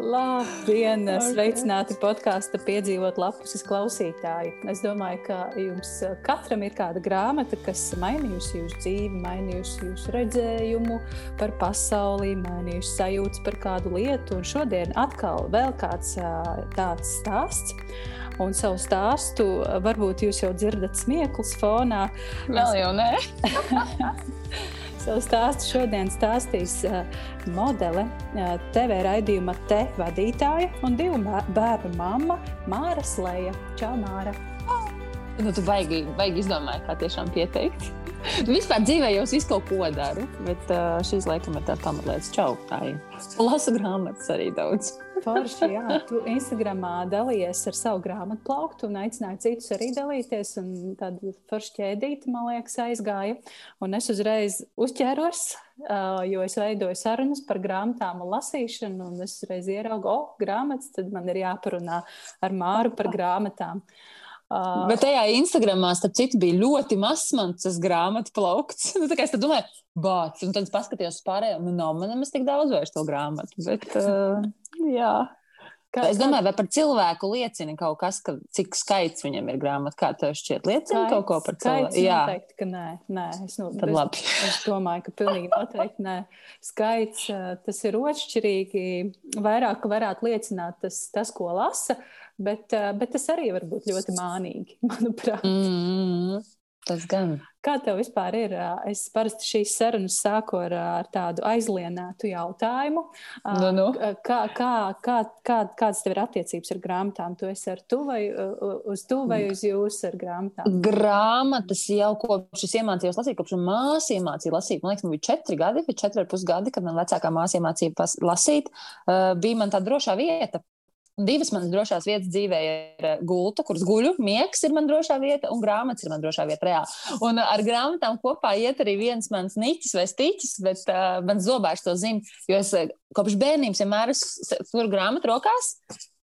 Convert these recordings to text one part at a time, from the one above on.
Labdien! Okay. Sveicināti podkāstu piedzīvot lapuses klausītāji. Es domāju, ka jums katram ir kāda grāmata, kas mainījusi jūsu dzīvi, mainījusi jūsu redzējumu par pasauli, mainījusi sajūtas par kādu lietu. Un šodien atkal vēl kāds tāds stāsts. Un savu stāstu varbūt jūs jau dzirdat smieklus fonā. Vēl jau nē. Savu stāstu šodien stāstīs modele, TV raidījuma te vadītāja un divu bērnu mamma Māra Slēja. Čau, Māra! Nu, tu baigi, baigi izdomāji, kā tiešām pieteikt. Vispār dzīvē jau visu kaut ko daru, bet uh, šīs laikam ir tāds pamatlietas. Čau, tā ir. Lasu grāmatas arī daudz. Forši, jā, tu Instagramā dalījies ar savu grāmatu plauktu un aicināji citus arī dalīties. Tāda forša ķēdīte, man liekas, aizgāja. Un es uzreiz uzķēros, jo es veidoju sarunas par grāmatām un lasīšanu. Un es uzreiz ieraugu, o, oh, grāmatas, tad man ir jāparunā ar Māru par grāmatām. Uh, Bet tajā Instagramā, starp citu, bija ļoti mazs mans grāmatu plaukts. nu, es domāju, bācis, un tad es paskatījos uz pārējiem, nu, nav man nemaz tik daudz vairs to grāmatu. Bet, uh, jā. Kā, es domāju, vai par cilvēku liecina kaut kas, ka, cik skaits viņam ir grāmatā. Kā tev šķiet, liecina skaits, kaut ko par cilvēku? Jā, noteikti, ka nē. nē es, nu, Tad es, labi. es domāju, ka pilnīgi noteikti nē. Skaits tas ir otršķirīgi. Vairāk varētu liecināt tas, tas ko lasa, bet, bet tas arī var būt ļoti mānīgi, manuprāt. Mm, tas gan. Kā tev vispār ir? Es parasti šīs sarunas sāku ar, ar tādu aizlienētu jautājumu. Nu, nu. Kā, kā, kā, kā, kādas tev ir attiecības ar grāmatām? Tu esi ar tu vai uz tu vai uz jūs ar grāmatām? Grāmatas jau kopš es iemācījos lasīt, kopš māsa iemācīja lasīt. Man liekas, man bija četri gadi, vai četri ar pus gadi, kad man vecākā māsa iemācīja lasīt. Bija man tā drošā vieta Divas manas drošās vietas dzīvē ir eh, gulta, kuras guļu, miegs ir mana drošā vieta, un grāmatas ir mana drošā vieta reāli. Un ar grāmatām kopā iet arī viens mans niķis vai stiķis, bet uh, mans zobārs to zina, jo es eh, kopš bērnības vienmēr esmu grāmatu rokās.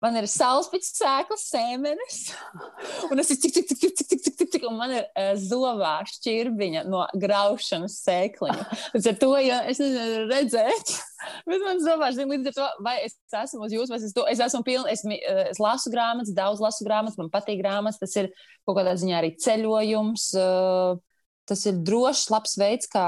Man ir sauspīts sēklas, sēmenes, un es cik, cik, cik, cik, cik, cik, cik, cik, un man ir uh, zobā šķirbiņa no graušanas sēkliņa. Līdz ar to, ja es nezinu, redzēt, bet man zobā šķirbiņa līdz ar to, vai es esmu uz jums, vai es, to, es esmu pilna, es, es lasu grāmatas, daudz lasu grāmatas, man patīk grāmatas, tas ir kaut kādā ziņā arī ceļojums. Uh, tas ir drošs, labs veids, kā,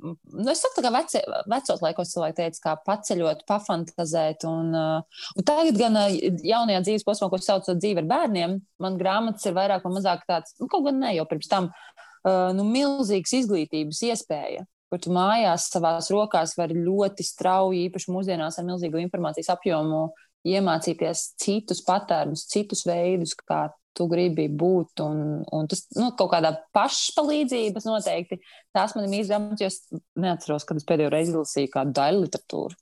nu, es saku, kā veci, vecos laikos cilvēki teica, kā paceļot, pafantazēt. Un, uh, un tagad gan uh, jaunajā dzīves posmā, ko sauc par dzīvi ar bērniem, man grāmatas ir vairāk vai mazāk tāds, nu, kaut gan ne jau pirms tam, uh, nu, milzīgs izglītības iespēja. Kur tu mājās savās rokās vari ļoti strauji, īpaši mūsdienās ar milzīgu informācijas apjomu, iemācīties citus patērnus, citus veidus, kā tu gribi būt. Un, un tas nu, kaut kādā pašpalīdzības noteikti. Tās man ir grāmatas, jo es neatceros, kad es pēdējo reizi lasīju kādu daļu literatūru.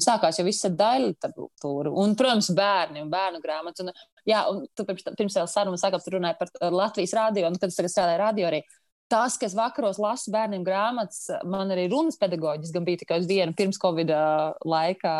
Sākās jau viss ar daļu literatūru, un, protams, bērni un bērnu grāmatas. Un, jā, un tu pirms, pirms tam sarunas sākām runāt par Latvijas radio, un kad es tagad strādāju radio arī. Tas, ka es vakaros lasu bērniem grāmatas, man arī runas pedagoģis bija tikai uz vienu pirms Covid laika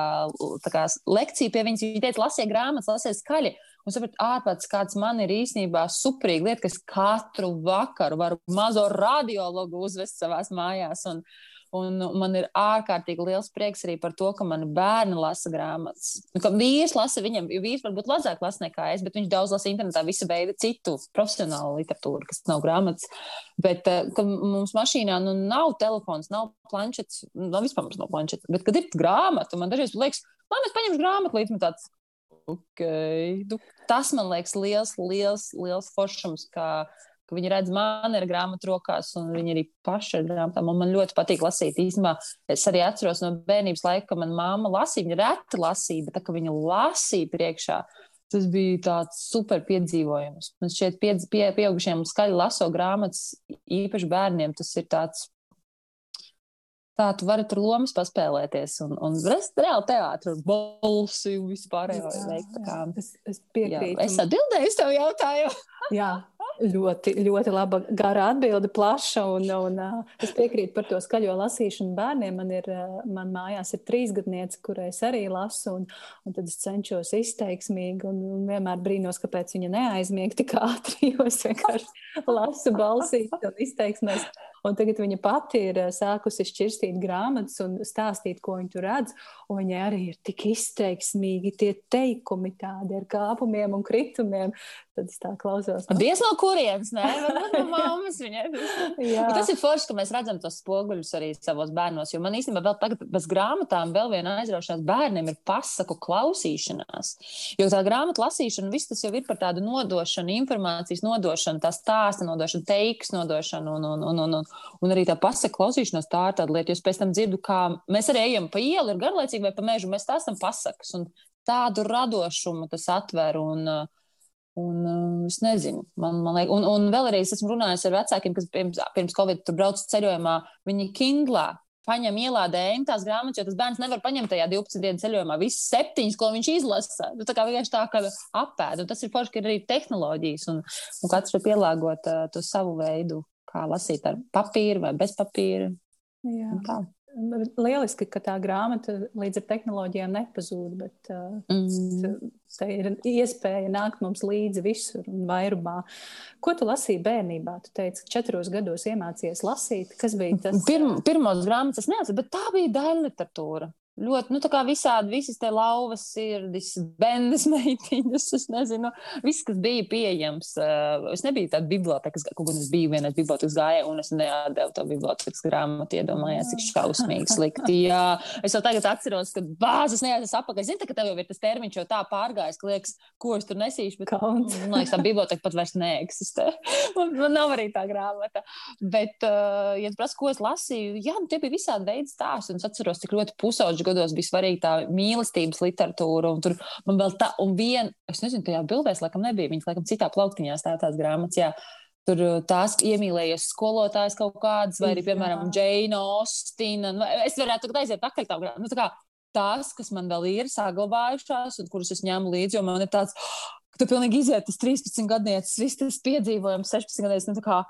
kā, lekciju pie viņas. Viņa teica, lasiet grāmatas, lasiet skaļi. Un sapratu, ārpats, kāds man ir īstenībā superīga lieta, kas katru vakaru varu mazo radiologu uzvest savās mājās. Un, Un man ir ārkārtīgi liels prieks arī par to, ka mani bērni lasa grāmatas. Nu, vīrs lasa viņam, vīrs varbūt mazāk lasa nekā es, bet viņš daudz lasa internetā visu veidu citu profesionālu literatūru, kas nav grāmatas. Bet uh, mums mašīnā nu, nav telefons, nav planšets, nav vispār mums nav planšets. Bet, kad ir grāmata, man dažreiz liekas, man es paņemšu grāmatu līdz man tāds Okay. Nu, tas man liekas liels, liels, liels foršums, ka, ka viņi redz mani ar grāmatu rokās, un viņi arī paši ar grāmatām. Man ļoti patīk lasīt. Īstumā es arī atceros no bērnības laika, ka manā māma lasīja, viņa reti lasīja, bet tā, ka viņa lasīja priekšā. Tas bija tāds super piedzīvojums. Man šķiet, pie, pie, pieaugušiem skaļi laso grāmatas, īpaši bērniem, tas ir tāds tā tu vari tur lomas paspēlēties un, un reāli teātris, un balsi un vispārējo veikt. Kā... Es, es piekrītu. Jā, es atbildēju uz tavu jautājumu. jā. Ļoti, ļoti laba, gara atbilde, plaša. Un, un, uh, es piekrītu par to skaļo lasīšanu bērniem. Man ir, uh, man mājās ir trīsgadniece, kurai es arī lasu, un, un tad es cenšos izteiksmīgi, un, un vienmēr brīnos, kāpēc viņa neaizmieg tik ātri, jo es vienkārši lasu balsīs un izteiksmēs. Un tagad viņa pati ir sākusi šķirstīt grāmatas un stāstīt, ko viņa tur redz. Un viņai arī ir tik izteiksmīgi tie teikumi, tādi ar kāpumiem un kritumiem. Tad es tā klausos. Nu. Diez no kurienes, nē, no mammas viņai. tas ir forši, ka mēs redzam tos spoguļus arī savos bērnos. Jo man īstenībā vēl tagad bez grāmatām vēl viena aizraušanās bērniem ir pasaku klausīšanās. Jo tā grāmatu lasīšana, viss tas jau ir par tādu nodošanu, informācijas nodošanu, tā stāsta nodošanu, teiks nodošanu un, un, un, un, un, un arī tā pasaku klausīšanās. Tā ir tāda lieta, jo es pēc tam dzirdu, kā mēs arī ejam pa ielu, ir garlaicīgi vai pa mežu, mēs stāstam pasakas. Un tādu radošumu tas atver. Un, uh, Un, uh, es nezinu, man, man liekas, un, un vēlreiz esmu runājis ar vecākiem, kas pirms, pirms Covid tur brauc ceļojumā. Viņi Kindlā paņem ielādē tās grāmatas, jo tas bērns nevar paņemt tajā 12 dienu ceļojumā visas septiņas, ko viņš izlasa. Nu, tā kā vienkārši tā, ka apēd. Un tas ir forši, ka ir arī tehnoloģijas, un, un katrs var pielāgot uh, to savu veidu, kā lasīt ar papīru vai bez papīra. Jā. Lieliski, ka tā grāmata līdz ar tehnoloģijām nepazūd, bet uh, mm. tā ir iespēja nākt mums līdzi visur un vairumā. Ko tu lasīji bērnībā? Tu teici, ka četros gados iemācījies lasīt. Kas bija tas? Pirm, pirmos grāmatas es neatceros, bet tā bija daļa literatūra ļoti, nu, tā kā visādi, visas te lauvas sirdis, bendes meitiņas, es nezinu, viss, kas bija pieejams. Uh, es nebiju tāda bibliotekas, kaut gan es biju vienā bibliotekas gājā, un es neatdevu to bibliotekas grāmatu, iedomājās, cik šausmīgi slikti. Jā, es jau tagad atceros, ka bāzes neaizies apakaļ. Zini, ka tev jau ir tas termiņš jau tā pārgājis, ka liekas, ko es tur nesīšu, bet, Kauns. man liekas, tā biblioteka pat vairs neeksistē. man, man nav arī tā grāmata. Bet, uh, ja tu prasa, ko es lasīju, jā, nu, tie bija visādi veidi stāsti, un es atceros, cik ļoti pusauģi gados bija svarīga tā mīlestības literatūra. Un tur man vēl tā, un viena, es nezinu, tajā bildēs laikam nebija, viņas laikam citā plauktiņā stāv tās grāmatas. Jā. Tur uh, tās iemīlējies skolotājs kaut kādas, vai arī, piemēram, Džeina Ostina. Es varētu tagad aiziet pakaļ tā grāmatu. Nu, tā kā tās, kas man vēl ir saglabājušās un kuras es ņemu līdzi, jo man ir tāds, ka tu pilnīgi iziet tas 13 gadniecis, viss tas piedzīvojums, 16 gadniecis, nu kā,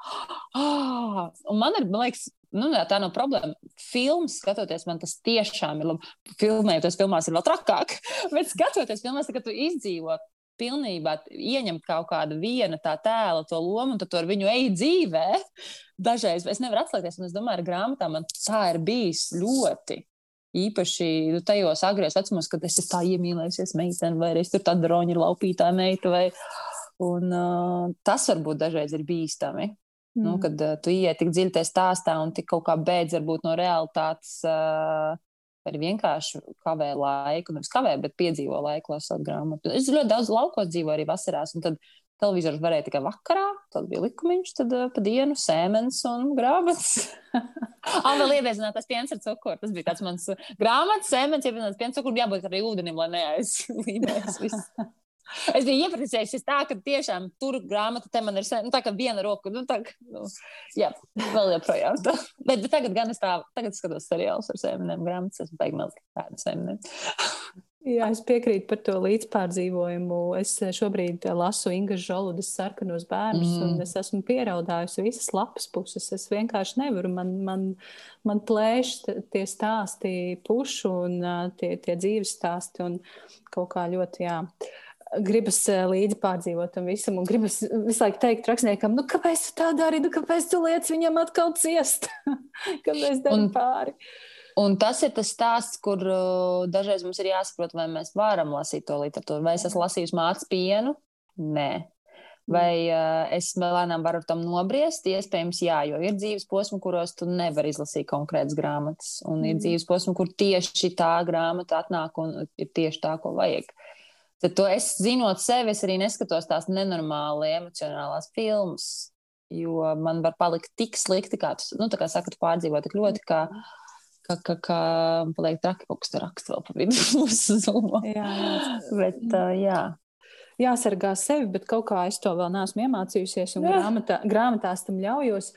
ah, un man ir, man liekas, nu, tā nav problēma. Filmas skatoties, man tas tiešām ir labi. Filmējoties filmās ir vēl trakāk, bet skatoties filmās, kad tu izdzīvo pilnībā ieņemt kaut kādu viena tā tēla, to lomu, un tad ar viņu ej dzīvē. Dažreiz es nevaru atslēgties, un es domāju, ar grāmatām man tā ir bijis ļoti. Īpaši nu, tajos agros vecumos, kad es tā iemīlējusies meiteni, vai es tur tāda roņa laupītāja meita. Vai... Un, uh, tas varbūt dažreiz ir bīstami. Nu, mm. Nu, kad uh, tu ienāc tik dziļi tajā stāstā un tik kaut kā beidz varbūt no realitātes. Uh, Arī vienkārši kavē laiku, nevis kavē, bet piedzīvo laiku, lasot grāmatu. Es ļoti daudz laukos dzīvoju arī vasarās, un tad televizors varēja tikai vakarā, tad bija likumiņš, tad uh, pa dienu sēmens un grāmatas. Ah, vēl ieviezinātais piens ar cukuru. Tas bija tāds mans grāmatas, sēmens, ieviezināts piens ar cukuru, jābūt arī ūdenim, lai neaizlīmēs viss. Es biju iepriecējusies tā, ka tiešām tur grāmata te man ir nu, tā kā viena roka. Nu, tā, nu, jā, vēl joprojām. Bet, bet tagad gan es tā, tagad skatos seriālus ar sēmenēm grāmatas, es beigšu melkt tādu sēmenēm. Jā, es piekrītu par to līdzpārdzīvojumu. Es šobrīd lasu Ingūnas Žoludas sarkanos bērnus, mm. un es esmu pieraudājusi visas lapas puses. Es vienkārši nevaru. Man, man, man plēš tie stāsti, pušu un tie, tie dzīves stāsti, un kaut kā ļoti, jā. Gribas eh, līdzi pārdzīvot tam visam, un gribas visu laiku teikt rakstniekam, nu, kāpēc tu tā dari, nu, kāpēc tu liec viņam atkal ciest, kāpēc dari pāri. Un tas ir tas stāsts, kur uh, dažreiz mums ir jāsaprot, vai mēs varam lasīt to literatūru. Vai es esmu lasījusi mācu pienu? Nē. Vai uh, es lēnām varu tam nobriest? Iespējams, jā, jo ir dzīves posmi, kuros tu nevari izlasīt konkrētas grāmatas. Un mm. ir dzīves posmi, kur tieši tā grāmata atnāk un ir tieši tā, ko vajag. Uh, Tad to es zinot sevi, es arī neskatos tās nenormāli emocionālās filmas, jo man var palikt tik slikti, kā tu, nu, tā kā saka, tu pārdzīvo tik ļoti, ka, ka, ka, ka paliek traki kaut kas tur raksta vēl pa vidu mūsu zumā. Jā. Bet, uh, jā. Jāsargā sevi, bet kaut kā es to vēl neesmu iemācījusies, un grāmatā, grāmatās tam ļaujos.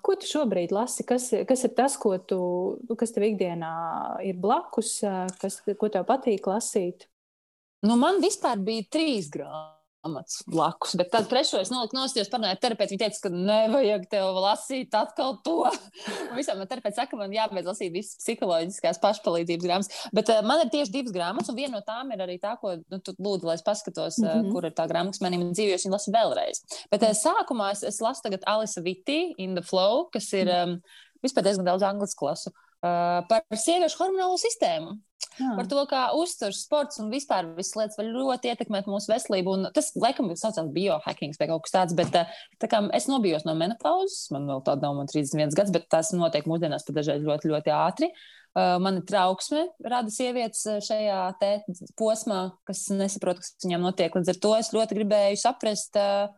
Ko tu šobrīd lasi? Kas, kas ir tas, ko tu, kas tev ikdienā ir blakus, kas, ko tev patīk lasīt? Nu, man vispār bija trīs grāmatas. blakus. Bet tad trešo es noliku nost, jo parunāju ar terapeitu. Viņa teica, ka nevajag tev lasīt atkal to. Visam man terapeits saka, man jābeidz lasīt visas psiholoģiskās pašpalīdzības grāmatas. Bet uh, man ir tieši divas grāmatas, un viena no tām ir arī tā, ko nu, tu lūdzu, lai es paskatos, uh, mm -hmm. kur ir tā grāmata, kas manī dzīvo, jo es viņu lasu vēlreiz. Bet uh, sākumā es, es lasu tagad Alisa Vitī, In the Flow, kas ir um, vispār diezgan daudz angļu klasu. Uh, par sieviešu hormonālo sistēmu. Jā. Par to, kā uzturs, sports un vispār visas lietas var ļoti ietekmēt mūsu veselību. Un tas, laikam, saucās biohacking vai kaut kas tāds. Bet tā es nobijos no menopauzes, man vēl tāda nav, man 31 gads, bet tas notiek mūsdienās pat dažreiz ļoti, ļoti ātri. Uh, Mana trauksme rada sievietes šajā posmā, kas nesaprot, kas viņām notiek. Līdz ar to es ļoti gribēju saprast, uh,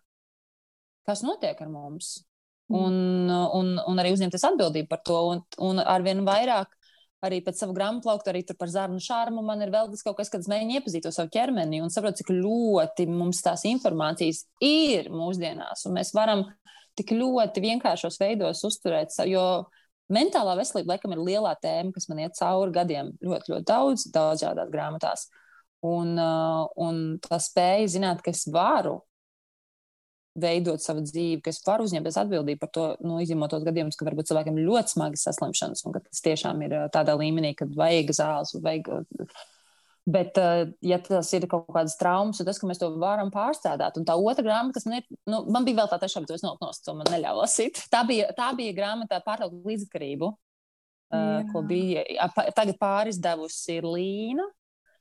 kas notiek ar mums. Mm. un, un, un arī uzņemties atbildību par to. Un, un arvien vairāk arī pēc savu grāmatu plauktu, arī par zarnu šārmu. Man ir vēl kaut kas, kad es mēģinu iepazīt to savu ķermeni un saprotu, cik ļoti mums tās informācijas ir mūsdienās. Un mēs varam tik ļoti vienkāršos veidos uzturēt, jo mentālā veselība laikam ir lielā tēma, kas man iet cauri gadiem ļoti, ļoti daudz, daudzādās grāmatās. Un, un tā spēja zināt, ka es varu veidot savu dzīvi, ka es varu uzņemties atbildību par to, nu, izņemot tos gadījumus, ka varbūt cilvēkiem ļoti smagas saslimšanas, un ka tas tiešām ir tādā līmenī, kad vajag zāles, vajag. Bet, ja tas ir kaut kādas traumas, tad tas, ka mēs to varam pārstrādāt. Un tā otra grāmata, kas man ir, nu, man bija vēl tā trešā, bet es nokļuvu, to man neļāva lasīt. Tā bija, tā bija grāmata pārtraukt līdzatkarību, uh, ko bija tagad pārizdevusi Līna.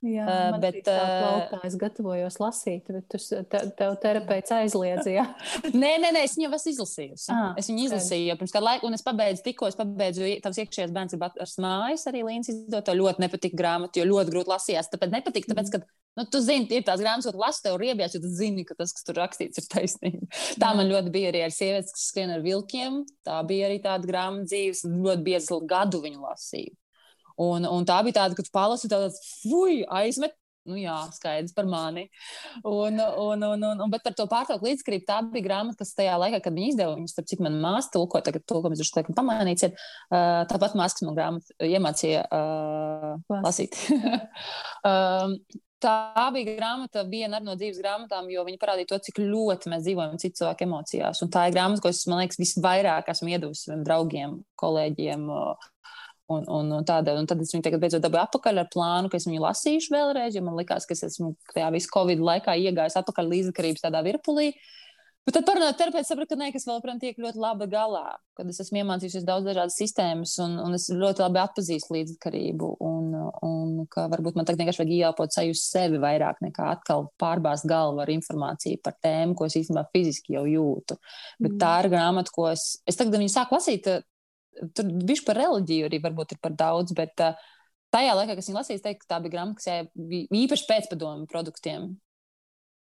Jā, uh, bet tā es gatavojos lasīt, bet tu, te, tev terapeits aizliedza. Jā. nē, nē, nē, es viņu esmu izlasījusi. Ah, es viņu izlasīju jau pirms kāda laika, un es pabeidzu tikko, es pabeidzu tavs iekšējais bērns ir ar mājas, arī Līnas izdota. Ļoti nepatika grāmata, jo ļoti grūti lasījās. Tāpēc nepatika, tāpēc, ka, nu, tu zini, ir tās grāmatas, ko lasu, tev riebies, jo tu zini, ka tas, kas tur rakstīts, ir taisnība. Tā man ļoti bija arī ar sievietes, kas skrien ar vilkiem. Tā bija arī tāda grāmata dzīves, ļoti bieži gadu viņu lasīju. Un, un tā bija tāda, ka tu palasi tādu, fuj, aizmet. Nu, jā, skaidrs par mani. Un, un, un, un, un, bet par to pārtraukt līdzkrīt, tā bija grāmata, kas tajā laikā, kad viņi izdeva viņu, starp cik man māsa tulko, tagad tulkojums ir šliekam pamainīts, ir uh, tāpat māsas man grāmatu iemācīja uh, lasīt. um, Tā bija grāmata, viena no dzīves grāmatām, jo viņa parādīja to, cik ļoti mēs dzīvojam citu cilvēku emocijās. Un tā ir grāmata, ko es, man liekas, visvairāk esmu iedavusi saviem draugiem, kolēģiem, Un, un, tāda, un tad es viņu beidzot dabūju atpakaļ ar plānu, ka es viņu lasīšu vēlreiz, jo man likās, ka es esmu tajā visu Covid laikā iegājis atpakaļ līdzkarības tādā virpulī. Bet tad parunājot terapeits, sapratu, ka nē, kas vēl protams tiek ļoti labi galā, kad es esmu iemācījusies daudz dažādas sistēmas un, un es ļoti labi atpazīstu līdzkarību un, un ka varbūt man tagad vienkārši vajag ieelpot uz sevi vairāk nekā atkal pārbāzt galvu ar informāciju par tēmu, ko es īstenībā fiziski jau jūtu. Bet mm. tā ir grāmata, ko es, es tagad viņu sāku lasīt, tur bija par reliģiju arī varbūt ir par daudz, bet uh, tajā laikā, kas viņa lasīja, teikt, tā bija grāmata, kas bija īpaši pēcpadomu produktiem,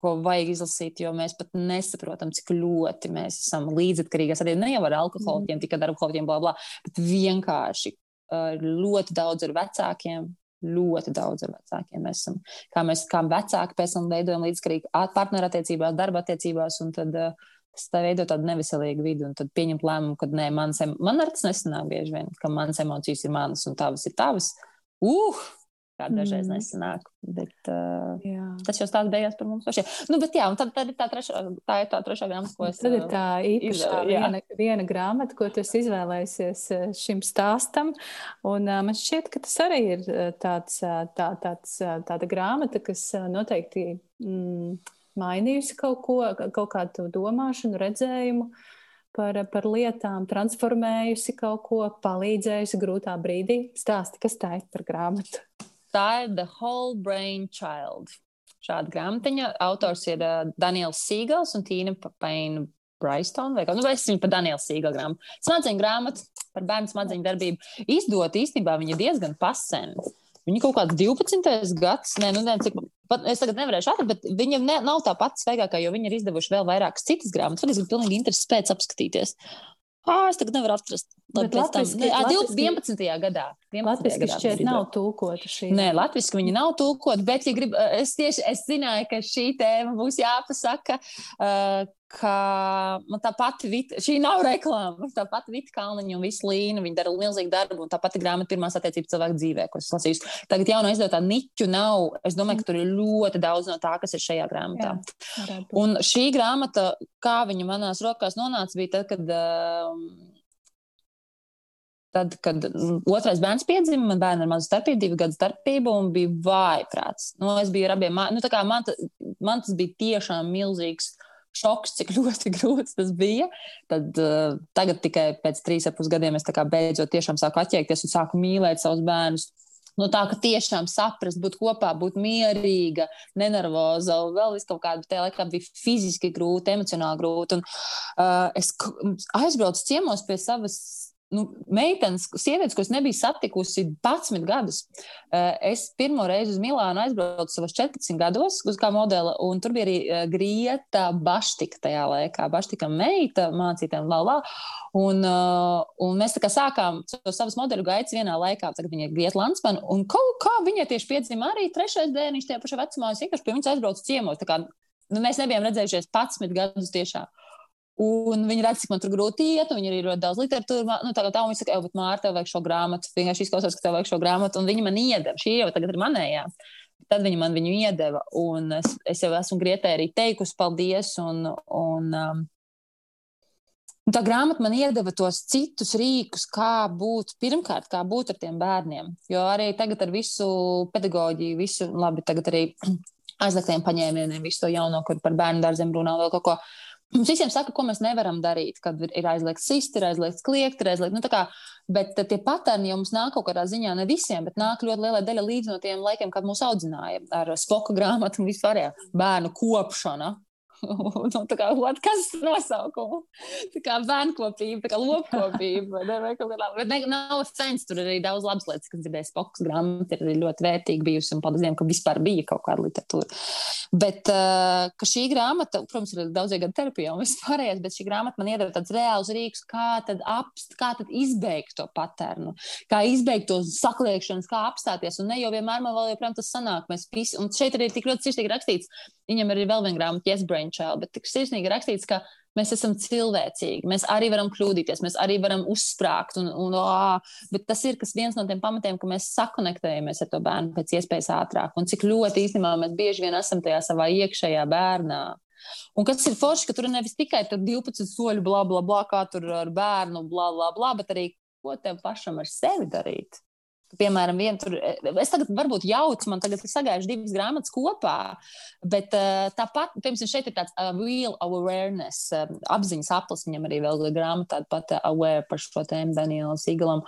ko vajag izlasīt, jo mēs pat nesaprotam, cik ļoti mēs esam līdzatkarīgi. Arī ne jau ar alkoholiķiem, mm. tikai ar alkoholiķiem, bla, bla, bet vienkārši uh, ļoti daudz ar vecākiem. Ļoti daudz ar vecākiem mēs esam. Kā mēs kā vecāki pēc tam veidojam līdzkarīgi partnerattiecībās, darba attiecībās, un tad uh, tas veido tādu neveselīgu vidi, un tad pieņemt lēmumu, ka nē, manas, man ar tas nesanāk bieži vien, ka manas emocijas ir manas un tavas ir tavas. Uh! Kā dažreiz mm. nesanāk. Bet, uh, jā. tas jau tāds beigās par mums pašiem. Nu, bet, jā, tad, tad ir tā trešā, tā ir tā trešā grāmata, ko es. Tad ir tā īpašā viena, viena grāmata, ko tu izvēlējies šim stāstam. Un uh, man šķiet, ka tas arī ir tāds, tā, tāds, tāda grāmata, kas noteikti. Mm, mainījusi kaut ko, kaut kādu domāšanu, redzējumu par, par lietām, transformējusi kaut ko, palīdzējusi grūtā brīdī. Stāsti, kas tā ir par grāmatu? Tā ir The Whole Brain Child. Šāda grāmatiņa autors ir uh, Daniels Sīgals un Tīna Paina Braistona, vai kā, nu, es viņu par Danielu Sīgalu grāmatu. Smadzeņu grāmatu par bērnu smadzeņu darbību. Izdot īstenībā viņa diezgan pasen. Viņa kaut kāds 12. gads, ne, nu, ne, cik, pat, es tagad nevarēšu atrast, bet viņa ne, nav tā pati svaigākā, jo viņi ir izdevuši vēl vairākas citas grāmatas. Tad es gribu pilnīgi interesi pēc apskatīties. Ah, es tagad nevaru atrast. Bet latviski, tam, ne, latviski, 11. gadā. 11. Latviski gadā šķiet nav tulkota šī. Nē, latviski viņi nav tulkota, bet ja grib, es tieši es zināju, ka šī tēma būs jāpasaka, uh, ka man tā pati vita, šī nav reklāma. Tā pati Vita Kalniņa un visu līnu, viņa dara milzīgu darbu, un tā pati grāmata pirmās attiecības cilvēku dzīvē, ko es lasīju. Tagad jaunā izdevā niķu nav. Es domāju, ka tur ir ļoti daudz no tā, kas ir šajā grāmatā. Jā, un šī grāmata, kā viņa manās rokās nonāca, bija tad, kad. Uh, Tad, kad otrais bērns piedzima, man bērnam ir maza starpība, divu gadu starpība, un bija vājprāts. Nu, es biju ar abiem, nu, man, man tas bija tiešām milzīgs šoks, cik ļoti grūts tas bija. Tad uh, tagad tikai pēc trīs ar pus gadiem es beidzot tiešām sāku attiekties un sāku mīlēt savus bērnus. No tā, ka tiešām saprast, būt kopā, būt mierīga, nenervoza, vēl kaut kāda, tajā laikā bija fiziski grūti, emocionāli grūti. Un, uh, es aizbraucu ciemos pie savas nu, meitenes, sievietes, kuras nebija satikusi 11 gadus. Eh, es pirmo reizi uz Milānu aizbraucu savos 14 gados, kā modeli, un tur bija arī eh, Grieta Baštika tajā laikā. Baštika meita, mācītājiem, la, la. Un, uh, un mēs tā kā sākām savus modeļu gaitas vienā laikā. Tagad viņa ir Grieta Lansmana, un kaut kā viņai tieši piedzima arī trešais dēniņš tajā pašā vecumā. Es vienkārši pie viņas aizbraucu ciemos. Kā, nu, mēs nebijām redzējušies 11 gadus tiešām. Un viņi redz, cik man tur grūti iet, un viņi arī ļoti daudz literatūras. Nu, tā kā tā, viņi saka, bet Mārta, tev vajag šo grāmatu. Vienkārši izklausās, ka tev vajag šo grāmatu, un viņi man iedeva. Šī jau tagad ir manējā. Tad viņi man viņu iedeva, un es, es jau esmu Grietai arī teikusi paldies. Un, un, um, Tā grāmata man iedeva tos citus rīkus, kā būt pirmkārt, kā būt ar tiem bērniem. Jo arī tagad ar visu pedagoģiju, visu, labi, tagad arī aizliegtiem paņēmieniem, visu to jauno, kur par bērnu dārziem runā vēl kaut ko. Mums visiem saka, ko mēs nevaram darīt, kad ir aizliegts sist, ir aizliegts kliegt, ir aizliegts. Nu, kā, bet tie paterni jau mums nāk kaut kādā ziņā, ne visiem, bet nāk ļoti liela daļa līdz no tiem laikiem, kad mūs audzināja ar spoku grāmatu un vispārējā bērnu kopšana. nu, kā, what, kas ir nosaukums? Tā kā bērnkopība, tā kā lopkopība. ne, vai kaut kā tāda. Bet ne, nav sens, tur arī daudz labas lietas, kas dzirdēs pokas grāmatā, ir ļoti vērtīgi bijusi un paldies Dievam, ka vispār bija kaut kāda literatūra. Bet uh, šī grāmata, protams, ir daudzie gadu terapija un viss pārējais, bet šī grāmata man iedod tāds reāls rīks, kā tad, apst, kā tad izbeigt to paternu, kā izbeigt to sakliekšanas, kā apstāties. Un ne jau vienmēr man vēl joprojām tas sanāk. Mēs visi, un šeit arī ir tik ļoti sirsnīgi rakstīts, viņam ir vēl viena grāmata, Yes Brain Child, bet tik sirsnīgi rakstīts, ka mēs esam cilvēcīgi, mēs arī varam kļūdīties, mēs arī varam uzsprāgt. Un, un, oh, bet tas ir viens no tiem pamatiem, ka mēs sakonektējamies ar to bērnu pēc iespējas ātrāk. Un cik ļoti īstenībā mēs bieži vien esam tajā savā iekšējā bērnā. Un kas ir forši, ka tur nevis tikai 12 soļu, bla, bla, bla, kā tur ar bērnu, bla, bla, bla, bet arī ko tev pašam ar sevi darīt. Piemēram, viena tur, es tagad varbūt jaucu, man tagad ir sagājuši divas grāmatas kopā, bet uh, tāpat, piemēram, šeit ir tāds uh, real awareness, uh, apziņas aplis, viņam arī vēl grāmatā tāda pat uh, aware par šo tēmu Danielam Sīgalam.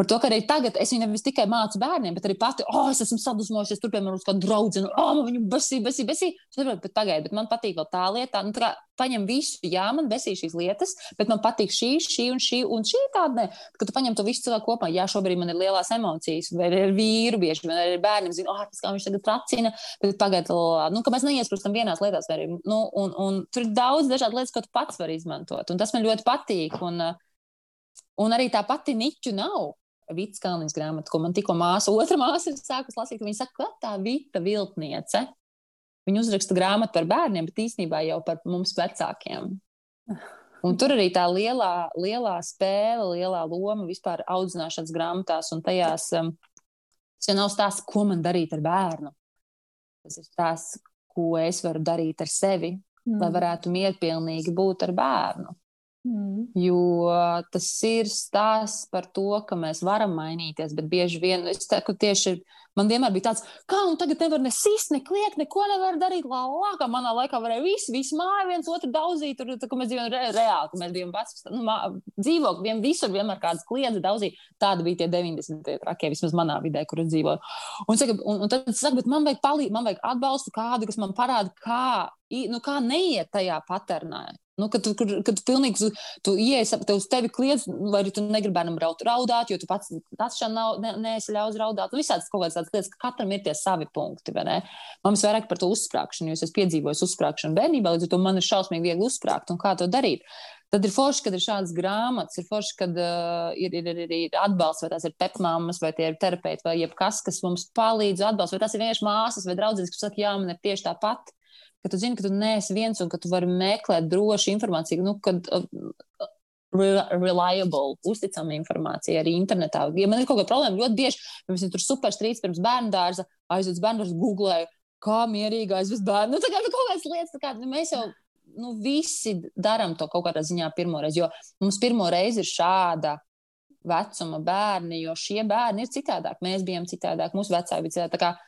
Par to, ka arī tagad es viņu nevis tikai mācu bērniem, bet arī pati, oh, es esmu sadusmojusies, tur, piemēram, uz kādu draugu, oh, man viņu besī, besī, besī. Es saprotu, bet pagaidi, bet man patīk vēl tā lieta, nu, tā kā paņem visu, jā, man besī šīs lietas, bet man patīk šī, šī un šī, un šī tāda, ne, ka tu paņem to visu cilvēku kopā. Jā, šobrīd man ir lielās emocijas, vai ar vīru bieži, vai ar bērniem, zinu, oh, kā viņš tagad tracina, bet pagaidi, nu, ka mēs neiesprostam vienās lietās, vai arī, nu, un, un tur ir daudz dažādu lietas, ko tu pats vari izmantot, un tas man ļoti patīk. Un, un arī tā pati niķu nav. Vits Kalniņas grāmata, ko man tikko māsa, otra māsa ir sākusi lasīt. Viņa saka, ka tā Vita viltniece. Viņa uzraksta grāmatu par bērniem, bet īstenībā jau par mums vecākiem. Un tur arī tā lielā, lielā spēle, lielā loma vispār audzināšanas grāmatās un tajās. Um, tas jau nav stāsts, ko man darīt ar bērnu. Tas ir stāsts, ko es varu darīt ar sevi, mm. lai varētu mierpilnīgi būt ar bērnu. Mm. Jo tas ir stāsts par to, ka mēs varam mainīties, bet bieži vien es teiktu, tieši man vienmēr bija tāds, kā nu tagad nevar ne sist, ne kliegt, neko nevar darīt. Lā, kā manā laikā varēja visi, visi māja viens otru daudzīt, tur, tā, mēs dzīvojam re, reāli, ka mēs bijām pats, nu, dzīvokļi, vien, visur vienmēr kādas kliedzi daudzīt. Tāda bija tie 90. trakie, vismaz manā vidē, kur es dzīvoju. Un, saka, un, un tad es saku, bet man vajag palīdzību, man vajag atbalstu kādu, kas man parāda, kā, nu, kā neiet tajā paternā. Nu, kad tu, kad, kad tu pilnīgi tu, tu ienāc, tev uz tevi kliedz, vai arī tu negribi bērnam raudāt, jo tu pats pats šādi nav, ne, neesi ļaus raudāt. Nu, visādas kaut kādas lietas, ka katram ir tie savi punkti. Mums vairāk par to uzsprāgšanu, jo es piedzīvoju uzsprāgšanu bērnībā, līdz ar to man ir šausmīgi viegli uzsprāgt un kā to darīt. Tad ir forši, kad ir šādas grāmatas, ir forši, kad uh, ir, ir, ir, ir atbalsts, vai tās ir pepmāmas, vai tie ir terapeiti, vai jebkas, kas mums palīdz atbalsts, vai tas ir vienkārši māsas vai draudzenes, kas saka, jā, man ir tieši tāpat ka tu zini, ka tu neesi viens un ka tu vari meklēt drošu informāciju, nu, kad uh, reliable, uzticama informācija arī internetā. Ja man ir kaut kāda problēma, ļoti bieži, piemēram, tur superstrīds pirms bērnu dārza, aizjūtas bērnu dārza, googlēju, kā mierīgi aizvest bērnu. Nu, tā kā nu, kaut kādas lietas, kā nu, mēs jau nu, visi darām to kaut kādā ziņā pirmo reizi, jo mums pirmo reizi ir šāda vecuma bērni, jo šie bērni ir citādāk. Mēs bijām citādāk, mūsu vecāki bija citādāk.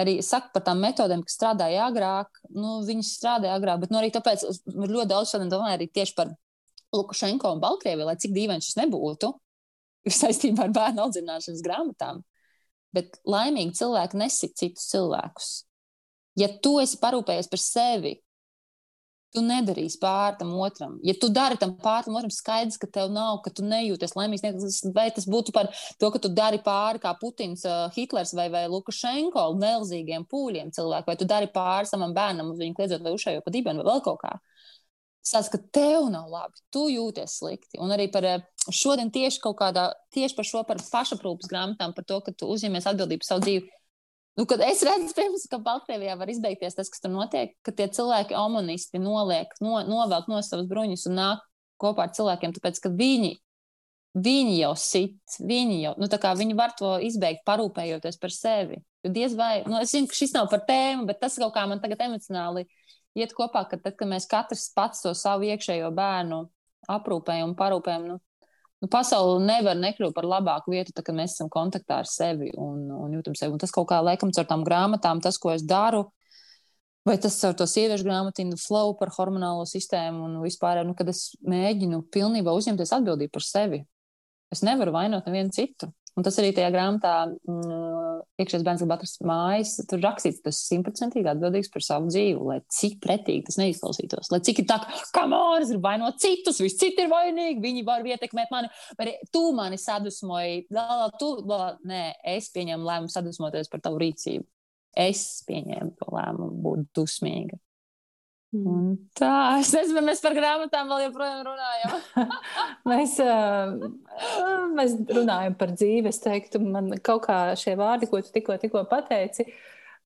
Arī saka par tām metodēm, kas strādāja agrāk, nu, viņas strādāja agrāk, bet nu, arī tāpēc ir ļoti daudz šodien domāju arī tieši par Lukašenko un Baltkrieviju, lai cik dīvaini šis nebūtu saistībā ar bērnu audzināšanas grāmatām. Bet laimīgi cilvēki nesit citus cilvēkus. Ja tu esi parūpējies par sevi, tu nedarīsi pāri tam otram. Ja tu dari tam pāri tam otram, skaidrs, ka tev nav, ka tu nejūties laimīgs. Vai tas būtu par to, ka tu dari pāri kā Putins, uh, Hitlers vai, vai Lukašenko, nelzīgiem pūļiem cilvēku, vai tu dari pāri savam bērnam uz viņu kliedzot vai ušējo pa dibenu vai vēl kaut kā. Sāc, ka tev nav labi, tu jūties slikti. Un arī par šodien tieši kaut kādā, tieši par šo par pašaprūpas grāmatām, par to, ka tu uzņemies atbildību par savu dzīvi Nu, kad es redzu, pirms, ka Baltkrievijā var izbeigties tas, kas tur notiek, ka tie cilvēki, omonisti, noliek, no, novelk no savas bruņas un nāk kopā ar cilvēkiem, tāpēc ka viņi, viņi jau sit, viņi jau, nu, tā kā viņi var to izbeigt, parūpējoties par sevi. Jo diez vai, nu, es zinu, ka šis nav par tēmu, bet tas kaut kā man tagad emocionāli iet kopā, ka tad, kad mēs katrs pats to savu iekšējo bērnu aprūpējam un parūpējam, nu, nu, pasaule nevar nekļūt par labāku vietu, tad, kad mēs esam kontaktā ar sevi un, un jūtam sevi. Un tas kaut kā laikam caur tām grāmatām, tas, ko es daru, vai tas caur to sieviešu grāmatiņu, flow par hormonālo sistēmu un vispār, nu, kad es mēģinu pilnībā uzņemties atbildību par sevi. Es nevaru vainot nevienu citu. Un tas arī tajā grāmatā, mm, iekšējais bērns, kas atrast mājas, tur rakstīts, tas simtprocentīgi atbildīgs par savu dzīvi, lai cik pretīgi tas neizklausītos. Lai cik ir tā, ka māris ir vainot citus, visi citi ir vainīgi, viņi var ietekmēt mani, vai tu mani sadusmoji, lā, tu, lā, nē, es pieņemu lēmumu sadusmoties par tavu rīcību. Es pieņēmu to lēmumu būt dusmīga. Mm. Un tā, es nezinu, mēs par grāmatām vēl joprojām runājam. mēs, mēs runājam par dzīvi. Es teiktu, man kaut kā šie vārdi, ko tu tikko, tikko pateici,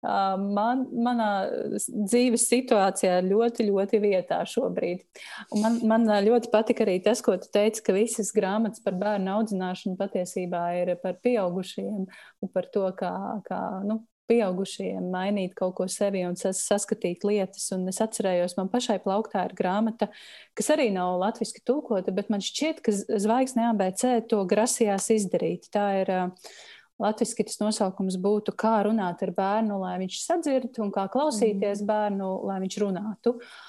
man, manā dzīves situācijā ļoti, ļoti vietā šobrīd. Un man, man ļoti patika arī tas, ko tu teici, ka visas grāmatas par bērnu audzināšanu patiesībā ir par pieaugušajiem un par to, kā, kā nu, pieaugušajiem mainīt kaut ko sevi un sas, saskatīt lietas. Un es atcerējos, man pašai plauktā ir grāmata, kas arī nav latviešu tulkota, bet man šķiet, ka Zvaigznes ABC to grasījās izdarīt. Tā ir Latvijasiski tas nosaukums būtu, kā runāt ar bērnu, lai viņš sadzird, un kā klausīties mm. bērnu, lai viņš runātu. Uh,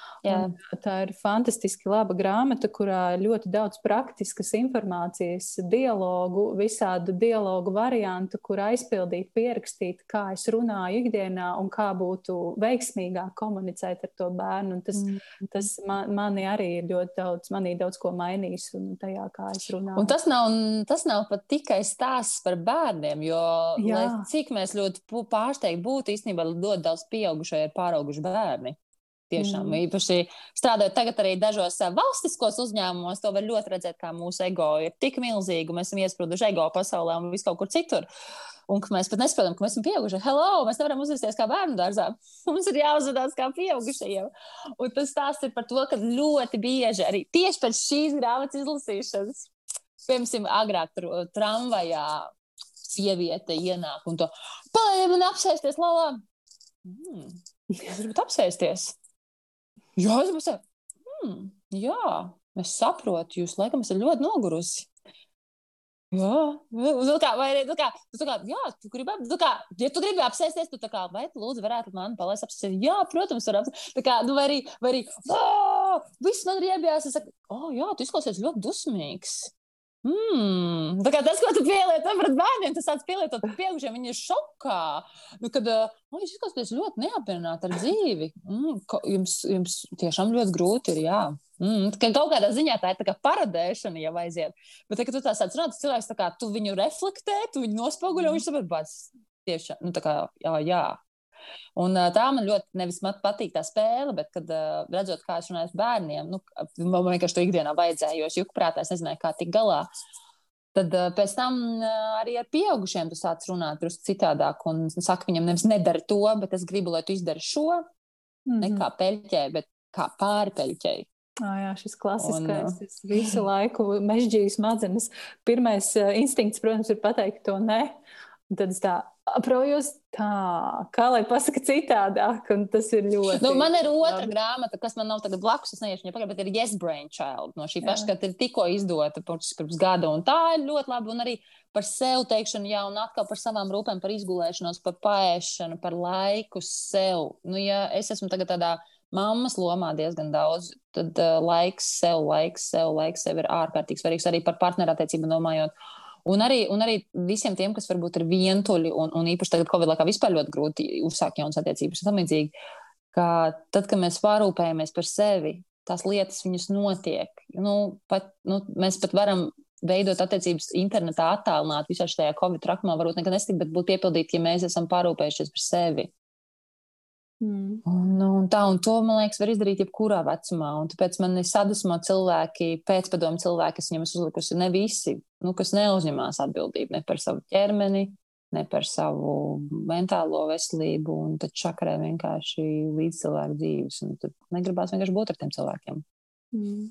Tā ir fantastiski laba grāmata, kurā ir ļoti daudz praktiskas informācijas, dialogu, visādu dialogu variantu, kur aizpildīt, pierakstīt, kā es runāju ikdienā un kā būtu veiksmīgāk komunicēt ar to bērnu. Un tas, mm. tas man, mani arī ir ļoti daudz, manī daudz ko mainījis un tajā, kā es runāju. Un tas nav, tas nav pat tikai stāsts par bērniem, jo cik mēs ļoti pārsteigti būtu īstenībā ļoti daudz pieaugušo ir pārauguši bērni. Tiešām mm. īpaši strādājot tagad arī dažos eh, valstiskos uzņēmumos, to var ļoti redzēt, kā mūsu ego ir tik milzīgi, mēs esam iesprūduši ego pasaulē un vis kaut kur citur. Un ka mēs pat nesaprotam, ka mēs esam pieauguši. Hello, mēs nevaram uzvesties kā bērnu dārzā. Mums ir jāuzvedās kā pieaugušajiem. Un tas stāsts ir par to, ka ļoti bieži arī tieši pēc šīs grāmatas izlasīšanas, piemēram, agrāk tur tramvajā sieviete ienāk un to palīdz man apsēsties, lalā. Mm, es gribu apsēsties. Jā, es būšu. Hmm, jā, es saprotu, jūs laikam esat ļoti nogurusi. Jā, nu, kā, vai arī, nu, kā, tu, kā, jā, tu gribi, nu, kā, ja tu gribi apsēsties, tu tā kā, vai tu lūdzu varētu mani palaist apsēsties? Jā, protams, var apsēsties. Tā kā, nu, vai arī, vai arī, viss man ir iebijās, es saku, oh, jā, tu izklausies ļoti dusmīgs. Mm, tas, ko tu pielieto pret bērniem, tas tāds pielietot pieaugušiem, viņi ir šokā. Nu, kad oh, jūs izklausāties ļoti neapmierināti ar dzīvi, mm, jums, jums tiešām ļoti grūti ir. Jā. Mm, ka kaut kādā ziņā tā ir tā parodēšana, jau aiziet. Bet, kad tu tā sāc runāt, cilvēks tā kā tu viņu reflektē, tu viņu nospoguļo, mm. viņš saprot, bāc, tiešām, nu tā kā, jā, jā, Un, tā man ļoti nevis man patīk tā spēle, bet, kad redzot, kā es runāju ar bērniem, nu, man vienkārši to ikdienā vajadzēja, jo es juku prātā, es nezināju, kā tikt galā. Tad pēc tam arī ar pieaugušiem tu sāc runāt drusku citādāk. Un saka, viņam nevis nedara to, bet es gribu, lai tu izdari šo. Mm -hmm. Ne kā peļķē, bet kā pārpeļķei. Oh, jā, šis klasiskais, un, visu laiku mežģīju smadzenes. Pirmais instinkts, protams, ir pateikt to nē. Un tad es tā aprojos, tā, kā lai pasaka citādāk, un tas ir ļoti. Nu, man ir otra labi. grāmata, kas man nav tagad blakus, es neiešu pagaid, bet ir Yes Brain Child no šī paša, kad ir tikko izdota pirms gada, un tā ir ļoti labi, un arī par sev teikšanu, jā, un atkal par savām rūpēm, par izgulēšanos, par paēšanu, par laiku sev. Nu, ja es esmu tagad tādā mammas lomā diezgan daudz, tad uh, laiks sev, laiks sev, laiks sev ir ārkārtīgi svarīgs arī par partnerattiecību domājot. Un arī, un arī visiem tiem, kas varbūt ir vientuļi, un, un īpaši tagad, Covid laikā, vispār ļoti grūti uzsākt jaunas attiecības un tam līdzīgi, ka tad, kad mēs pārūpējamies par sevi, tās lietas viņas notiek. Nu, pat, nu, mēs pat varam veidot attiecības internetā, attālināt visā šajā Covid trakumā, varbūt nekad nestikt, bet būt piepildīti, ja mēs esam pārūpējušies par sevi. Mm. Un, un tā, un to, man liekas, var izdarīt jebkurā vecumā. Un tāpēc man ir sadusmo cilvēki, pēcpadomu cilvēki, kas viņam uzlikusi ne visi, nu, kas neuzņemās atbildību ne par savu ķermeni, ne par savu mentālo veselību, un tad čakarē vienkārši līdz cilvēku dzīves. Un tad negribās vienkārši būt ar tiem cilvēkiem. Mm.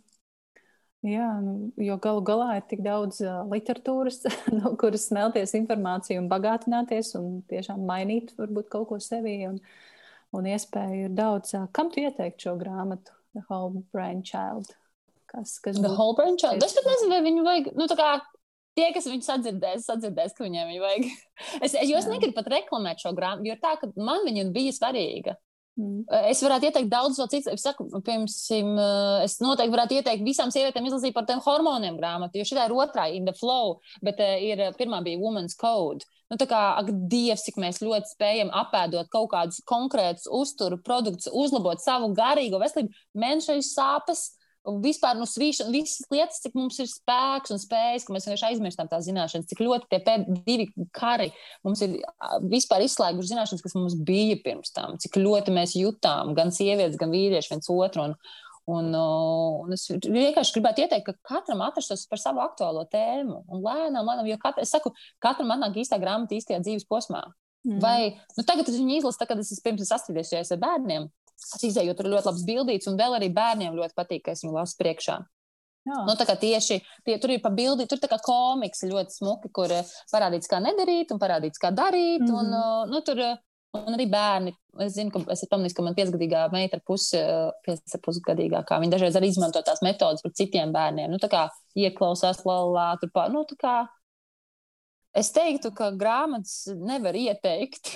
Jā, nu, jo galu galā ir tik daudz uh, literatūras, no kuras smelties informāciju un bagātināties un tiešām mainīt varbūt kaut ko sevī. Un, uh, un iespēju ir daudz. Kam tu ieteiktu šo grāmatu, The Whole Brain Child? Kas, kas The Whole Brain Child? Es pat nezinu, vai viņu vajag, nu tie, kas viņu sadzirdēs, sadzirdēs, ka viņiem viņu vajag. es, es, jo es negribu pat reklamēt šo grāmatu, jo tā, ka man viņa bija svarīga. Mm. Es varētu ieteikt daudz vēl citu. Es saku, piemēram, es noteikti varētu ieteikt visām sievietēm izlasīt par tiem hormoniem grāmatu, jo šī ir otrā, in the flow, bet ir, pirmā bija Woman's Code. Nu, tā kā, ak, Dievs, cik mēs ļoti spējam apēdot kaut kādus konkrētus uzturu produktus, uzlabot savu garīgo veselību, mēnešu sāpes vispār nu, svīšana, visas lietas, cik mums ir spēks un spējas, ka mēs vienkārši aizmirstam tās zināšanas, cik ļoti tie divi kari mums ir vispār izslēguši zināšanas, kas mums bija pirms tam, cik ļoti mēs jutām gan sievietes, gan vīrieši viens otru. Un, Un, un es vienkārši gribētu ieteikt, ka katram atrastos par savu aktuālo tēmu. Un lēnām, lēnām, jo katra, es saku, katram atnāk īstā grāmata īstajā dzīves posmā. Mm. Vai nu, tagad es viņu izlasu, tad, kad es pirms sastrādājos ar bērniem, Izējot, tur ļoti labs bildīts, un vēl arī bērniem ļoti patīk, ka es viņu lasu priekšā. Jā. Nu, tieši tie, tur ir pa bildi, tur ir komiks ļoti smuki, kur eh, parādīts, kā nedarīt, un parādīts, kā darīt. Mm -hmm. un, eh, nu, tur, eh, un arī bērni. Es zinu, ka es pamanīju, ka man piecgadīgā meita ar pusi, pusgadīgā, kā viņa dažreiz arī izmanto tās metodas par citiem bērniem. Nu, tā kā ieklausās lalā, tur pār. Nu, kā, es teiktu, ka grāmatas nevar ieteikt.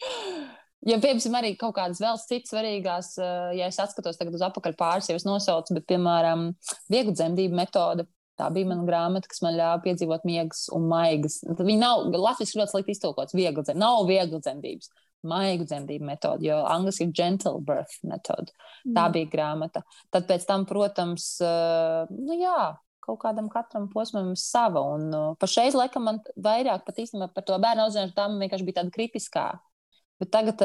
Ja, piemēram, arī kaut kādas vēl citas svarīgās, eh, ja es atskatos tagad uz apakaļ pāris, jau es nosaucu, bet, piemēram, vieglu dzemdību metode. Tā bija mana grāmata, kas man ļāva piedzīvot miegas un maigas. Viņa nav latviešu ļoti slikti iztulkots. Viegli dzemdības, nav viegli dzemdības. Maigu dzemdību metode, jo angļuiski ir gentle birth metode. Mm. Tā bija grāmata. Tad pēc tam, protams, uh, nu jā, kaut kādam katram posmam sava. Un uh, pašreiz, laikam, man vairāk pat īstenībā par to bērnu audzināšanu tā man vienkārši bija tāda kritiskā Bet tagad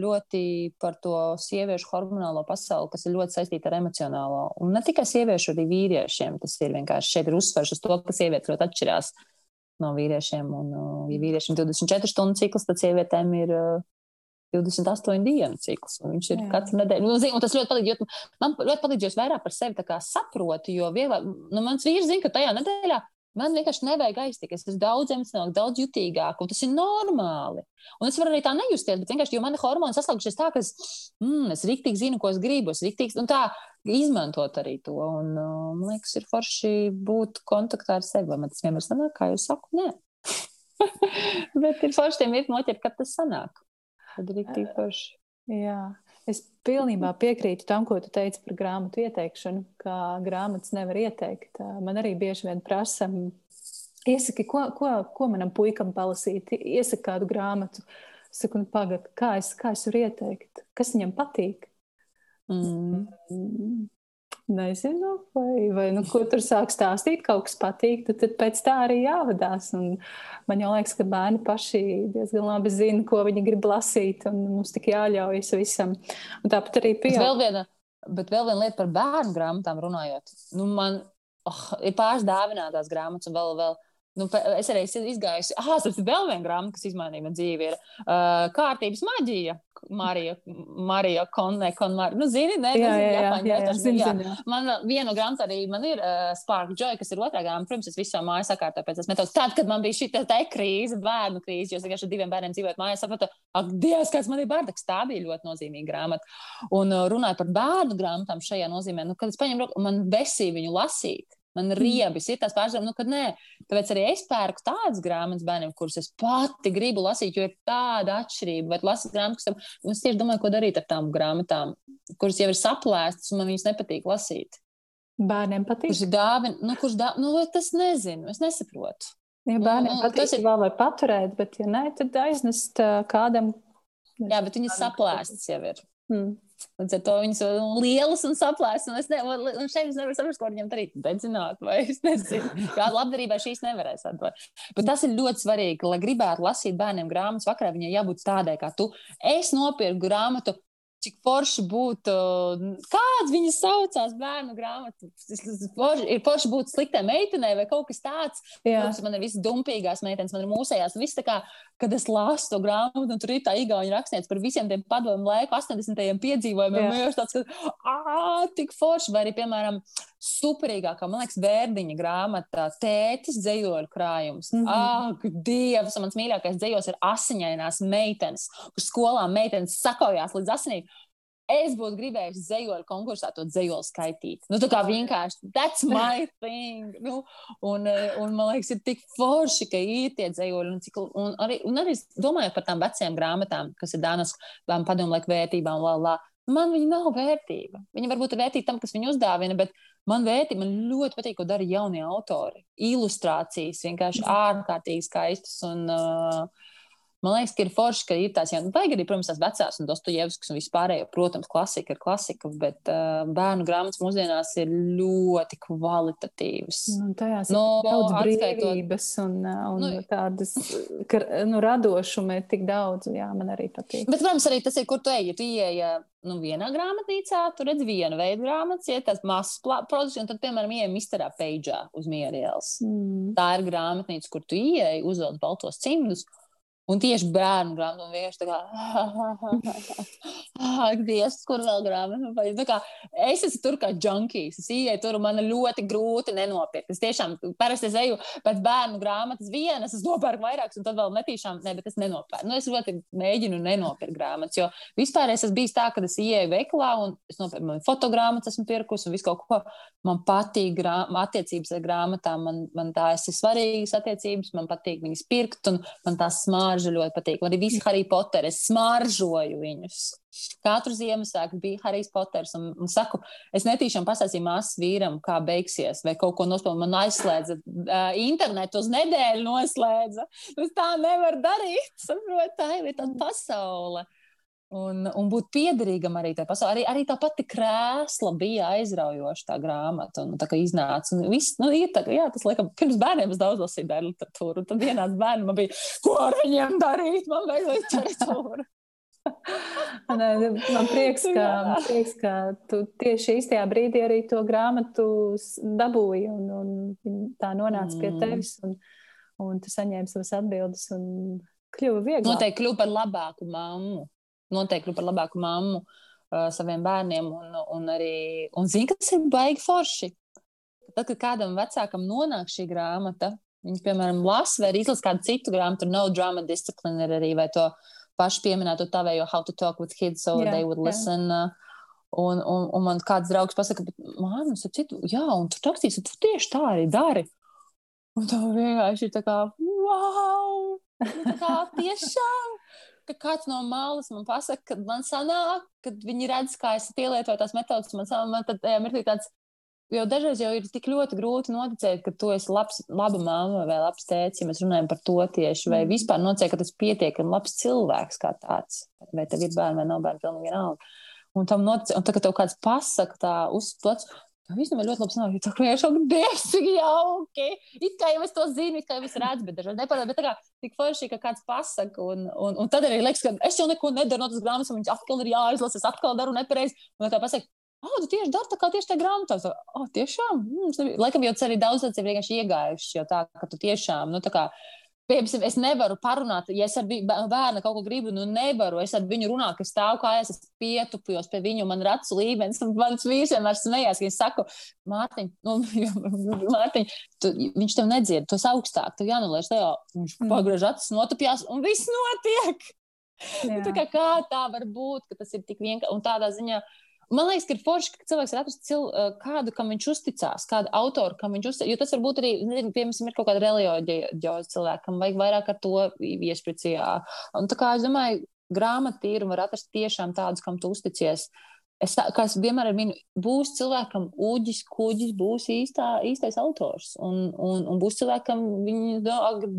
ļoti par to sieviešu hormonālo pasauli, kas ir ļoti saistīta ar emocionālo. Un ne tikai sieviešu, arī vīriešiem. Tas ir vienkārši šeit ir uzsvers uz to, ka sievietes ļoti atšķirās no vīriešiem. Un, ja vīriešiem ir 24 stundu cikls, tad sievietēm ir 28 dienu cikls. Viņš ir Jā. katru nedēļu. Nu, zin, tas ļoti palīdz, jo man ļoti palīdz, jo es vairāk par sevi saprotu. Jo vieglāk, nu, mans vīrs zina, ka tajā nedēļā Man vienkārši nevajag aiztikt. Es esmu daudz emocionālāk, daudz jutīgāk, un tas ir normāli. Un es varu arī tā nejusties, bet vienkārši, jo man hormoni saslēgušies tā, ka es, mm, es rīktīgi zinu, ko es gribu, es rīktīgi, un tā izmantot arī to. Un, uh, man liekas, ir forši būt kontaktā ar sevi. Man tas vienmēr sanāk, kā jūs saku, nē. bet ir forši tiem ir noķert, kad tas sanāk. Tad ir rīktīgi forši. Jā. Es pilnībā piekrītu tam, ko tu teici par grāmatu ieteikšanu, ka grāmatas nevar ieteikt. Man arī bieži vien prasa, iesaki, ko, ko, ko manam puikam palasīt, iesaki kādu grāmatu. Saku, nu, pagaidi, kā, es, kā es varu ieteikt, kas viņam patīk. Mm. Nezinu, vai, vai nu, ko tur sāk stāstīt, kaut kas patīk, tad, tad pēc tā arī jāvadās. Un man jau liekas, ka bērni paši diezgan labi zina, ko viņi grib lasīt, un mums tik jāļaujas visam. Un tāpat arī viena, bet vēl viena lieta par bērnu grāmatām runājot. Nu, man oh, ir pāris dāvinātās grāmatas, un vēl, vēl Nu, es arī esmu izgājusi. Ah, tas ir vēl viena grāmata, kas izmainīja manu dzīvi. Ir uh, kārtības maģija. Marija, Marija Konne, Konmar. Nu, zini, ne, jā, jā, jā, Japāņu, jā, jā, zin, zin, jā. Man viena grāmata arī man ir uh, Spark Joy, kas ir otrā grāmata. Protams, es visu māju sakārtoju pēc tās metodas. Tad, kad man bija šī tā krīze, bērnu krīze, jo es vienkārši ar diviem bērniem dzīvoju mājās, sapratu, ak, Dievs, kāds man ir bārdaks. Tā bija ļoti nozīmīga grāmata. Un uh, runājot par bērnu grāmatām šajā nozīmē, nu, kad es paņemu man besī viņu lasīt. Man Mm. riebis ir tās pārspējas, nu, ka nē. Tāpēc arī es pērku tādas grāmatas bērniem, kuras es pati gribu lasīt, jo ir tāda atšķirība. Vai lasīt grāmatas, tam, es tieši domāju, ko darīt ar tām grāmatām, kuras jau ir saplēstas un man viņas nepatīk lasīt. Bērniem patīk. Kurš dāvina, nu, kurš dāvina, nu, tas nezinu, es nesaprotu. Ja bērniem nu, patīk, tas ir- vēl var paturēt, bet, ja nē, tad aiznest kādam. Jā, bet viņas saplēstas jau ir. Mm. Līdz ar to viņas ir lielas un saplēstas. Un, es ne, un šeit es nevaru saprast, ko viņam darīt. Dedzināt, vai es nezinu. Kāda labdarībai šīs nevarēs atdot. Bet tas ir ļoti svarīgi, lai gribētu lasīt bērniem grāmatas vakarā. Viņai jābūt tādai kā tu. Es nopirku grāmatu. Cik forši būtu, kāds viņas saucās, bērnu grāmatu. Forši, ir forši būt sliktai meitenei vai kaut kas tāds. Protams, man ir visas dumpīgās meitenes, man ir mūsējās. Viss tā kā, kad es lasu to grāmatu, un tur ir tā īgauna rakstniece par visiem tiem padomu laiku, 80. piedzīvojumiem. Man ir tāds, ka, ah, tik forši. Vai arī, piemēram, superīgākā, man liekas, vērdiņa grāmatā, tētis dzējoļu krājums. Mm. -hmm. Ak, Dievs, mans mīļākais dzējos ir asiņainās meitenes, kur skolā meitenes sakojās līdz asinīm. Es būtu gribējis zejoļu konkursā to zejoļu skaitīt. Nu, tā kā vienkārši that's my thing. Nu, un, un man liekas, ir tik forši, ka ir tie zejoļi. Un, cik, un, arī, un arī domājot par tām vecajām grāmatām, kas ir Dānas padomu laiku vērtībām, la, la. Man viņa nav vērtība. Viņa varbūt ir vērtība tam, kas viņu uzdāvina, bet man vērtība, man ļoti patīk, ko dara jaunie autori. Ilustrācijas vienkārši ārkārtīgi skaistas. Un, uh, Man liekas, ka ir forši, ka ir tās, jā, nu, vajag arī, protams, tās vecās, un Dostojevskis un vispārējo, protams, klasika ir klasika, bet uh, bērnu grāmatas mūsdienās ir ļoti kvalitatīvas. un tajās No, ir daudz atskaitot- brīvības un, un Nu, nu, tādas, ka nu, radošuma ir tik daudz. Jā, man arī patīk. Bet, protams, arī tas ir, kur tu ej. Ja tu ieej nu, vienā grāmatnīcā, tu redz vienu veidu grāmatas, ja tas mazs produkts, un tad, piemēram, ieej Misterā Peidžā uz Mierielas. Mm. Tā ir grāmatnīca, kur tu ieej, uzvelc baltos cimdus. Un tieši bērnu grāmatu, un vienkārši tā kā, ak, Dievs, kur vēl grāmatu? Vai, tā kā, es esmu tur kā junkijs. Es ieeju tur, man ļoti grūti nenopirkt. Es tiešām parasti es eju pēc bērnu grāmatas vienas, es nopērku vairākas, un tad vēl netīšām, ne, bet es nenopērku. Nu, es ļoti mēģinu nenopirkt grāmatas, jo vispār es esmu bijis tā, ka es ieeju veikalā, un es nopirku man fotogrāmatas, esmu pirkusi, un visu kaut ko. Man patīk grā, attiecības ar grāmatām, man, man tās ir svarīgas attiecības, man patīk viņas pirkt, un man tās smarža ļoti patīk. Man arī visi Harry Potter, es smaržoju viņus. Katru Ziemassvētku bija Harijs Poters. Un, un saku, es netīšām pastāstīju māsas vīram, kā beigsies, vai kaut ko nospēlēju. Man aizslēdza uh, internetu uz nedēļu, noslēdza. Es tā nevaru darīt. Saprot, tā ir tāda pasaule. Un, un būt piederīgam arī tajā pasaulē. Arī, arī tā pati krēsla bija aizraujoša, tā grāmata. Un, tā kā iznāca, un viss, nu, ir tā, jā, tas, laikam, pirms bērniem es daudz lasīju bērnu literatūru. Tad vienāds bērni man bija, ko ar viņiem darīt? Man vajag literatūru. Nē, man prieks, ka, man prieks, ka tu tieši īstajā brīdī arī to grāmatu dabūji un, un tā nonāca mm. pie tevis. Un, un tu saņēmi savas atbildes un kļuva vieglāk. Noteikti kļūt par labāku mammu. Noteikti par labāku mammu uh, saviem bērniem. Un, un arī, un zini, kas ir baigi forši. Tad, kad kādam vecākam nonāk šī grāmata, viņš, piemēram, lasa vai izlasa kādu citu grāmatu, no drama disciplīna arī, vai to pašu pieminēto tavējo How to Talk with Kids, so Jā, they would jā. listen. Uh, Un, un, un man kāds draugs pasaka, man, es citu, jā, un tu rakstīsi, tu tieši tā arī dari. Un tā vienkārši ir tā kā, wow! Nu, tā kā tiešām! Ka kāds no malas man pasaka, ka man sanāk, kad viņi redz, kā es pielietoju tās metodas, man man tad tajā mirklī tāds, jo dažreiz jau ir tik ļoti grūti noticēt, ka tu esi labs, laba mamma vai labs tēvs, ja mēs runājam par to tieši, vai Mm. vispār nocēt, ka tas pietiekami labs cilvēks kā tāds, vai tev ir bērni vai nav bērni, pilnīgi vienalga. Un tam notic, un tagad tev kāds pasaka tā uz plecu, Tā īstenībā ļoti labi sanāk. Tā vienkārši šok, dievs, cik jauki. It kā jau es to zinu, it kā jau es redzu, bet dažreiz nepatīk. Bet tā kā tik forši, ka kāds pasaka. Un, un, un tad arī liekas, ka es jau neko nedaru no tas grāmatas, un viņš atkal ir jāizlasa, es atkal daru nepareizi. Un tā pasaka, Oh, tu tieši dari tā kā tieši tajā grāmatā. Oh, tiešām. Mm, Laikam jau tas arī daudz cilvēku ir vienkārši iegājuši, jo tā, ka tu tiešām, nu, tā kā Piemēram, es nevaru parunāt, ja es ar bērnu kaut ko gribu, nu nevaru. Es ar viņu runāju, ka stāvu kājās, es pietupjos pie viņu, man ir acu līmenis. Mans vīrs vienmēr smējās, ka es saku, Mārtiņ, nu, Mārtiņ tu, viņš tev nedzird, tu esi augstāk, tev jānolaiž tajā. Viņš mm. pagriež acis, notupjās, un viss notiek. Nu, tā kā, kā tā var būt, ka tas ir tik vienkārši un tādā ziņā. Man liekas, ka ir forši, ka cilvēks ir atrasts cil, kādu, kam viņš uzticās, kādu autoru, kam viņš uzticās. Jo tas var būt arī, nezinu, piemēram, ir kaut kāda reliģioza cilvēkam, vajag vairāk ar to iespricijā. Un tā kā es domāju, grāmatīru var atrast tiešām tādus, kam tu uzticies. Es, kā es vienmēr minu, būs cilvēkam uģis, kuģis, būs īstā, īstais autors. Un, un, un būs cilvēkam, viņi,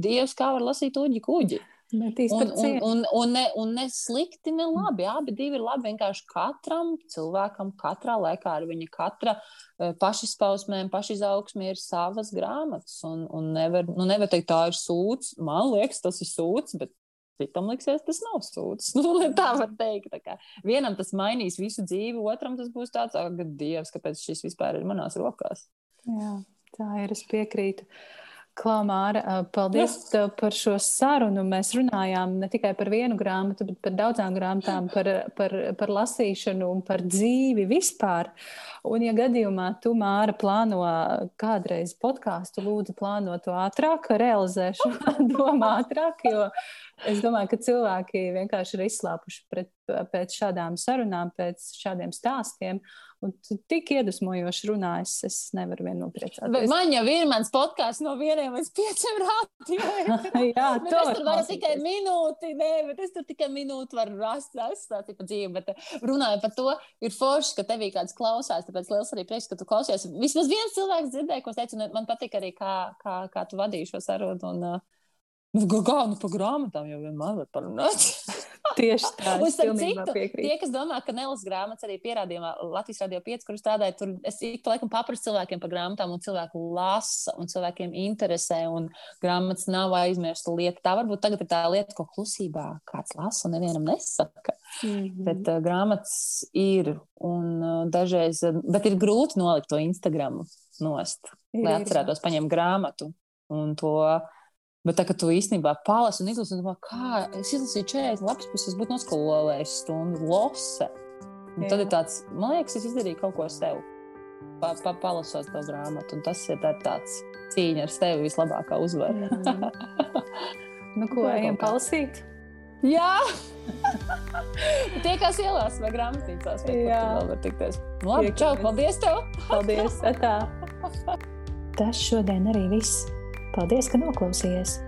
Dievs, kā var lasīt uģi, kuģi. Un, un, un, un, ne, un ne slikti, ne labi. Abi divi ir labi. Vienkārši katram cilvēkam, katrā laikā ar viņa katra e, pašizpausmēm, pašizaugsmē ir savas grāmatas. Un, un nevar, nu, nevar teikt, tā ir sūds. Man liekas, tas ir sūds, bet citam liksies, tas nav sūds. Nu, tā var teikt. Tā kā. Vienam tas mainīs visu dzīvi, otram tas būs tāds, ak, Dievs, kāpēc šis vispār ir manās rokās. Jā, tā ir, es piekrītu. Uh, Klaumāra, paldies tev par šo sarunu. Mēs runājām ne tikai par vienu grāmatu, bet par daudzām grāmatām, par, par, par lasīšanu un par dzīvi vispār. Un, ja gadījumā tu, Māra, plāno kādreiz podkāstu, lūdzu, plāno to ātrāk, realizē šo domu ātrāk, jo es domāju, ka cilvēki vienkārši ir izslāpuši pret, pēc šādām sarunām, pēc šādiem stāstiem. Un tu tik iedvesmojoši runājas, es nevaru vien nopriecāties. Bet man jau ir mans podkāsts no vieniem līdz pieciem rādījumiem. Jā, to es tur varu tikai minūti, nē, bet es tur tikai minūti varu rast, stāstīt par dzīvi. Bet eh, runāju par to, ir forši, ka tevī kāds klausās, tāpēc liels arī prieks, ka tu klausies. Vismaz viens cilvēks dzirdēja, ko es teicu, un man patika arī, kā, kā, kā tu vadīji šo sarunu. Un, uh, Nu, kā nu par grāmatām jau vienmēr var parunāt. Tieši tā. Un starp citu, piekrīt. tie, kas domā, ka Nelas grāmatas arī pierādījumā Latvijas radio 5, kur strādāja, tur es ik pa laikam paprasu cilvēkiem par grāmatām, un cilvēku lasa, un cilvēkiem interesē, un grāmatas nav aizmirsta lieta. Tā varbūt tagad ir tā lieta, ko klusībā kāds lasa un nevienam nesaka. Mm -hmm. Bet uh, grāmatas ir, un uh, dažreiz, uh, bet ir grūti nolikt to Instagram nost, ir, lai atcerētos paņemt grāmatu un to Bet tā, ka tu īstenībā palasi un izlasi, un domā, kā es izlasīju 40 lapas puses, būtu noskolējuši stundu lose. Un tad ir tāds, man liekas, es izdarīju kaut ko sev, pa, pa, palasot to grāmatu. Un tas ir tā, tāds cīņa ar sevi vislabākā uzvara. Mm. nu, ko ejam palasīt? Jā, tie, kas ielās vai grāmatnīcās, Jā, vēl var tikties. Labi, čau, paldies tev! Paldies, tā! Tas šodien arī viss. Paldies, ka noklausījies!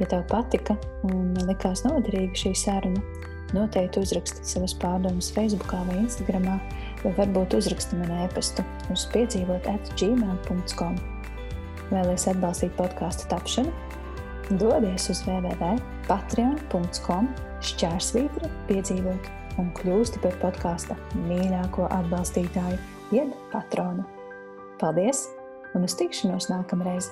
Ja tev patika un likās noderīga šī saruna, noteikti uzraksti savas pārdomas Facebook vai Instagram, vai varbūt uzraksti man e-pastu uz piedzīvot atgmail.com. Vēlēs atbalstīt podkāstu tapšanu? Dodies uz www.patreon.com šķērsvītra piedzīvot un kļūsti par podkāsta mīļāko atbalstītāju, jeb patronu. Paldies un uz tikšanos nākamreiz!